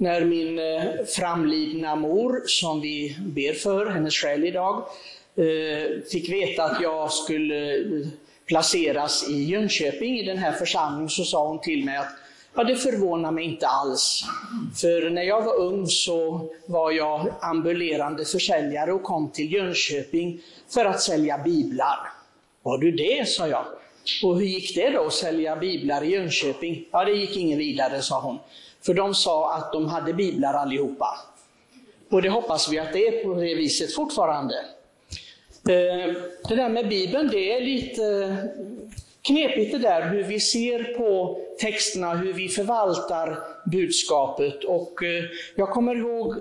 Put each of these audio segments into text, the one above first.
när min eh, framlidna mor, som vi ber för, hennes själ idag, eh, fick veta att jag skulle eh, placeras i Jönköping i den här församlingen så sa hon till mig att Ja, det förvånar mig inte alls. För när jag var ung så var jag ambulerande försäljare och kom till Jönköping för att sälja biblar. Var du det, sa jag. Och hur gick det då att sälja biblar i Jönköping? Ja, det gick ingen vidare, sa hon. För de sa att de hade biblar allihopa. Och det hoppas vi att det är på det viset fortfarande. Eh, det där med Bibeln, det är lite eh, knepigt det där hur vi ser på texterna, hur vi förvaltar budskapet. Och eh, jag kommer ihåg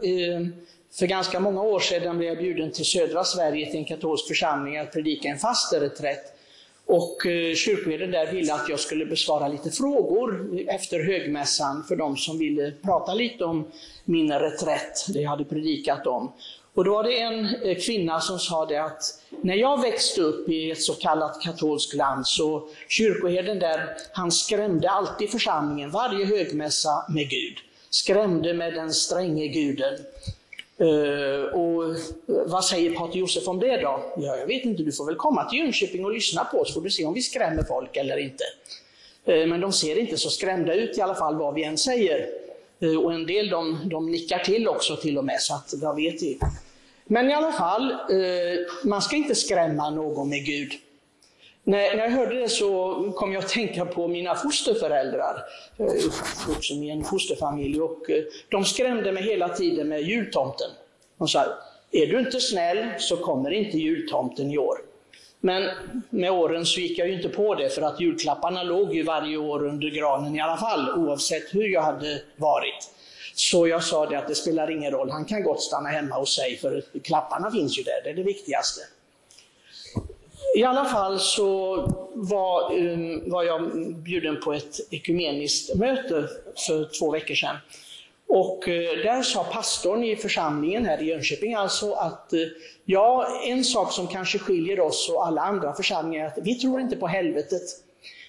för ganska många år sedan blev jag bjuden till södra Sverige till en katolsk församling att predika en fastereträtt. Och eh, kyrkoherden där ville att jag skulle besvara lite frågor efter högmässan för de som ville prata lite om min reträtt, det jag hade predikat om. Och då var det en eh, kvinna som sa det att när jag växte upp i ett så kallat katolskt land så kyrkoherden där, han skrämde alltid församlingen varje högmässa med Gud. Skrämde med den stränge guden. Uh, och eh, vad säger Pater Josef om det då? Ja, jag vet inte, du får väl komma till Jönköping och lyssna på oss, får du se om vi skrämmer folk eller inte. Uh, men de ser inte så skrämda ut i alla fall vad vi än säger. Uh, och en del de, de nickar till också till och med, så att vad vet vi. Men i alla fall, man ska inte skrämma någon med Gud. När, när jag hörde det så kom jag att tänka på mina fosterföräldrar. Jag är uppvuxen i en fosterfamilj och eh, de skrämde mig hela tiden med jultomten. De sa, är du inte snäll så kommer inte jultomten i år. Men med åren så gick jag ju inte på det för att julklapparna låg ju varje år under granen i alla fall, oavsett hur jag hade varit. Så jag sa det att det spelar ingen roll, han kan gott stanna hemma hos sig för klapparna finns ju där, det är det viktigaste. I alla fall så var, um, var jag bjuden på ett ekumeniskt möte för två veckor sedan. Och uh, där sa pastorn i församlingen här i Jönköping alltså att uh, ja, en sak som kanske skiljer oss och alla andra församlingar är att vi tror inte på helvetet.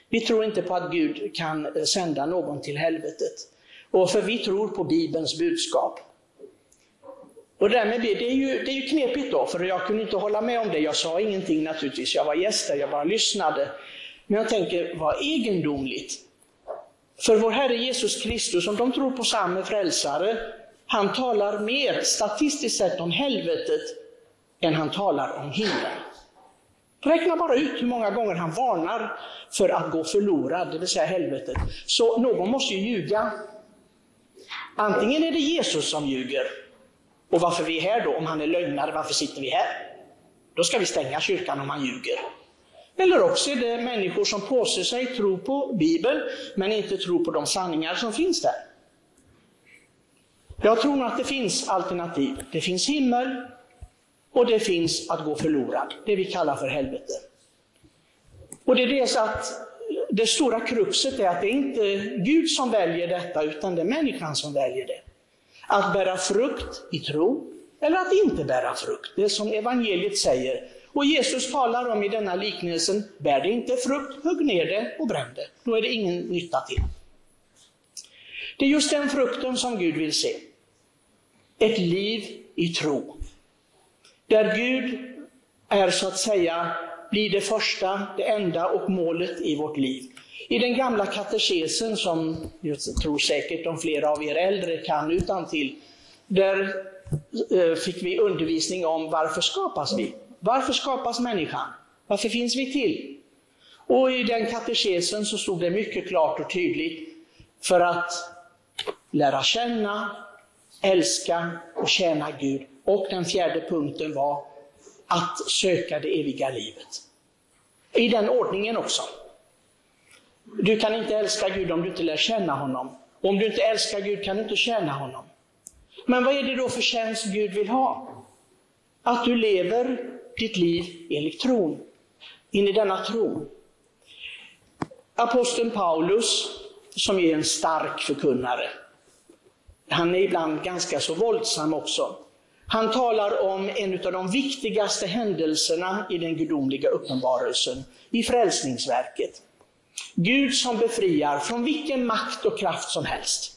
Vi tror inte på att Gud kan uh, sända någon till helvetet. Och för vi tror på Bibelns budskap. Och därmed det, det, är ju, det är ju knepigt då, för jag kunde inte hålla med om det. Jag sa ingenting naturligtvis, jag var gäst där, jag bara lyssnade. Men jag tänker, vad egendomligt. För vår Herre Jesus Kristus, om de tror på samma frälsare, han talar mer statistiskt sett om helvetet än han talar om himlen. Räkna bara ut hur många gånger han varnar för att gå förlorad, det vill säga helvetet. Så någon måste ju ljuga. Antingen är det Jesus som ljuger, och varför vi är här då, om han är lögnare, varför sitter vi här? Då ska vi stänga kyrkan om han ljuger. Eller också är det människor som påstår sig tro på Bibeln, men inte tror på de sanningar som finns där. Jag tror att det finns alternativ. Det finns himmel och det finns att gå förlorad, det vi kallar för helvete. Och det är det så att det stora kruxet är att det är inte Gud som väljer detta, utan det är människan som väljer det. Att bära frukt i tro eller att inte bära frukt. Det som evangeliet säger. Och Jesus talar om i denna liknelsen, bär det inte frukt, hugg ner det och bränn det. Då är det ingen nytta till. Det är just den frukten som Gud vill se. Ett liv i tro. Där Gud är så att säga, blir det första, det enda och målet i vårt liv. I den gamla katekesen, som jag tror säkert de flera av er äldre kan utan till, där eh, fick vi undervisning om varför skapas vi? Varför skapas människan? Varför finns vi till? Och i den katekesen så stod det mycket klart och tydligt för att lära känna, älska och tjäna Gud. Och den fjärde punkten var att söka det eviga livet. I den ordningen också. Du kan inte älska Gud om du inte lär känna honom. Och om du inte älskar Gud kan du inte tjäna honom. Men vad är det då för tjänst Gud vill ha? Att du lever ditt liv enligt tron, in i denna tro. Aposteln Paulus, som är en stark förkunnare, han är ibland ganska så våldsam också. Han talar om en av de viktigaste händelserna i den gudomliga uppenbarelsen, i frälsningsverket. Gud som befriar från vilken makt och kraft som helst.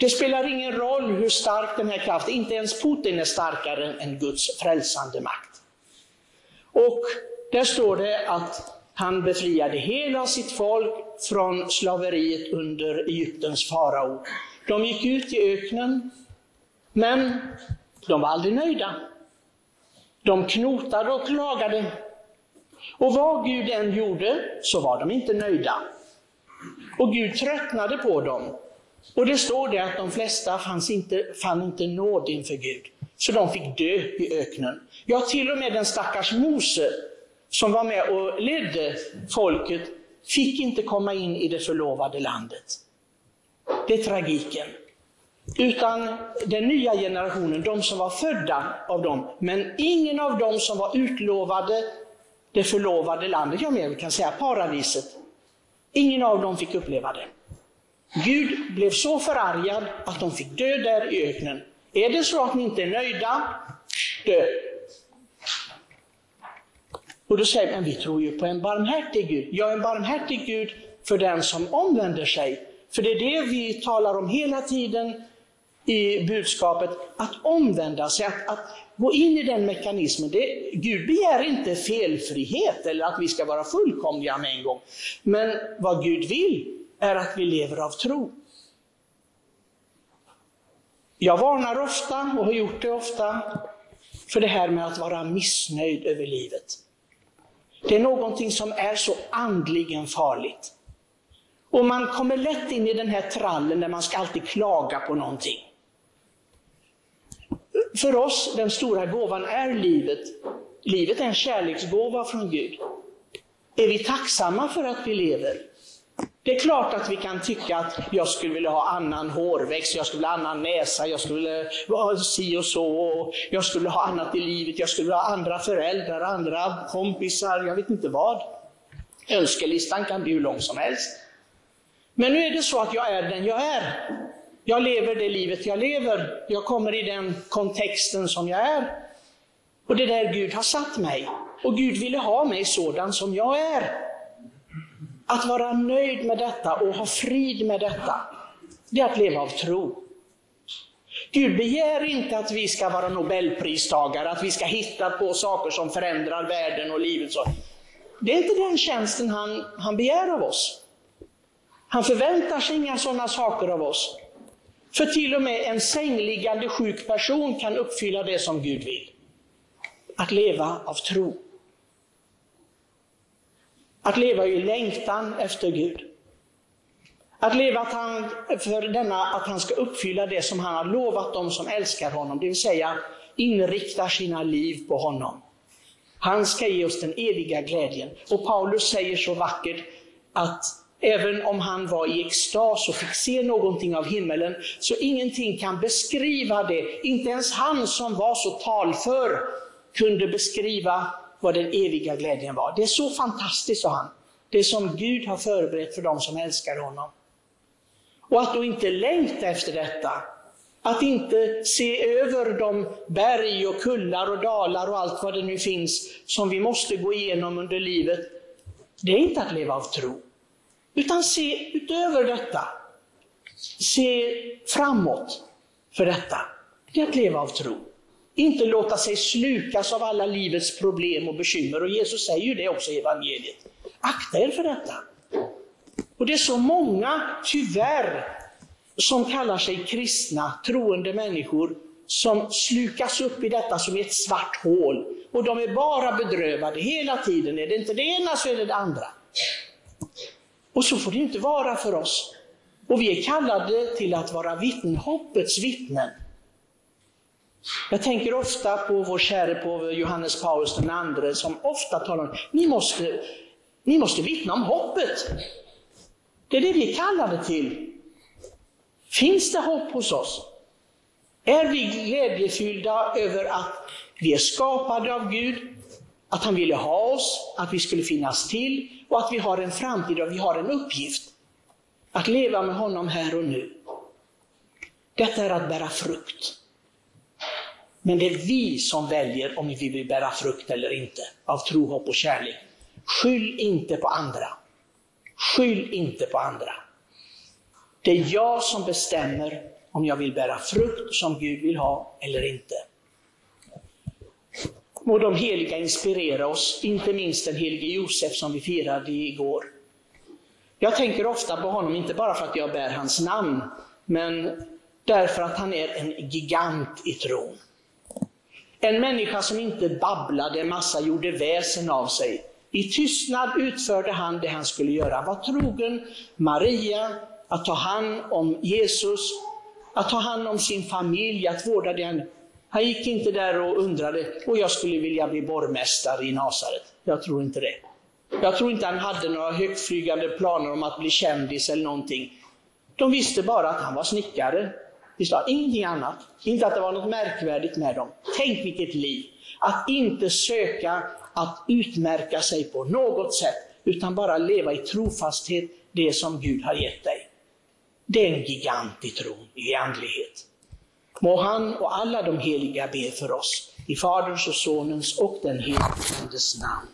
Det spelar ingen roll hur stark den här kraften är, inte ens Putin är starkare än Guds frälsande makt. Och där står det att han befriade hela sitt folk från slaveriet under Egyptens farao. De gick ut i öknen, men de var aldrig nöjda. De knotade och klagade. Och vad Gud än gjorde så var de inte nöjda. Och Gud tröttnade på dem. Och det står det att de flesta fanns inte, fann inte nåd inför Gud. Så de fick dö i öknen. Ja, till och med den stackars Mose som var med och ledde folket fick inte komma in i det förlovade landet. Det är tragiken. Utan den nya generationen, de som var födda av dem, men ingen av dem som var utlovade det förlovade landet, ja men vi kan säga paradiset, ingen av dem fick uppleva det. Gud blev så förargad att de fick dö där i öknen. Är det så att ni inte är nöjda, dö. Och då säger men vi tror ju på en barmhärtig Gud. Ja, en barmhärtig Gud för den som omvänder sig. För det är det vi talar om hela tiden i budskapet, att omvända sig, att, att gå in i den mekanismen. Det, Gud begär inte felfrihet eller att vi ska vara fullkomliga med en gång. Men vad Gud vill är att vi lever av tro. Jag varnar ofta och har gjort det ofta för det här med att vara missnöjd över livet. Det är någonting som är så andligen farligt. Och man kommer lätt in i den här trallen där man ska alltid klaga på någonting. För oss, den stora gåvan är livet. Livet är en kärleksgåva från Gud. Är vi tacksamma för att vi lever? Det är klart att vi kan tycka att jag skulle vilja ha annan hårväxt, jag skulle vilja ha annan näsa, jag skulle vilja vara si och så, och jag skulle ha annat i livet, jag skulle vilja ha andra föräldrar, andra kompisar, jag vet inte vad. Önskelistan kan bli hur lång som helst. Men nu är det så att jag är den jag är. Jag lever det livet jag lever. Jag kommer i den kontexten som jag är. Och det är där Gud har satt mig. Och Gud ville ha mig sådan som jag är. Att vara nöjd med detta och ha frid med detta, det är att leva av tro. Gud begär inte att vi ska vara nobelpristagare, att vi ska hitta på saker som förändrar världen och livet. Så. Det är inte den tjänsten han, han begär av oss. Han förväntar sig inga sådana saker av oss. För till och med en sängliggande sjuk person kan uppfylla det som Gud vill. Att leva av tro. Att leva i längtan efter Gud. Att leva att han, för denna, att han ska uppfylla det som han har lovat dem som älskar honom, det vill säga inriktar sina liv på honom. Han ska ge oss den eviga glädjen. Och Paulus säger så vackert att även om han var i extas och fick se någonting av himmelen, så ingenting kan beskriva det. Inte ens han som var så talför kunde beskriva vad den eviga glädjen var. Det är så fantastiskt, sa han. Det som Gud har förberett för dem som älskar honom. Och att då inte längta efter detta, att inte se över de berg och kullar och dalar och allt vad det nu finns som vi måste gå igenom under livet, det är inte att leva av tro. Utan se utöver detta. Se framåt för detta. Det är att leva av tro. Inte låta sig slukas av alla livets problem och bekymmer. Och Jesus säger ju det också i evangeliet. Akta er för detta. Och det är så många, tyvärr, som kallar sig kristna, troende människor, som slukas upp i detta som i ett svart hål. Och de är bara bedrövade hela tiden. Är det inte det ena så är det det andra. Och så får det inte vara för oss. Och vi är kallade till att vara vittnen, hoppets vittnen. Jag tänker ofta på vår käre påve Johannes Paulus II som ofta talar om ni måste, ni måste vittna om hoppet. Det är det vi är kallade till. Finns det hopp hos oss? Är vi glädjefyllda över att vi är skapade av Gud, att han ville ha oss, att vi skulle finnas till och att vi har en framtid och vi har en uppgift. Att leva med honom här och nu. Detta är att bära frukt. Men det är vi som väljer om vi vill bära frukt eller inte, av tro, hopp och kärlek. Skyll inte på andra. Skyll inte på andra. Det är jag som bestämmer om jag vill bära frukt som Gud vill ha eller inte. Må de heliga inspirera oss, inte minst den helige Josef som vi firade igår. Jag tänker ofta på honom, inte bara för att jag bär hans namn, men därför att han är en gigant i tron. En människa som inte babblade en massa, gjorde väsen av sig. I tystnad utförde han det han skulle göra. Var trogen Maria, att ta hand om Jesus, att ta hand om sin familj, att vårda den. Han gick inte där och undrade, och jag skulle vilja bli borgmästare i Nasaret. Jag tror inte det. Jag tror inte han hade några högtflygande planer om att bli kändis eller någonting. De visste bara att han var snickare. De sa ingenting annat. Inte att det var något märkvärdigt med dem. Tänk vilket liv! Att inte söka att utmärka sig på något sätt, utan bara leva i trofasthet, det som Gud har gett dig. Det är en gigant i tron, i andlighet. Må han och alla de heliga be för oss, i Faderns och Sonens och den helige Andes namn.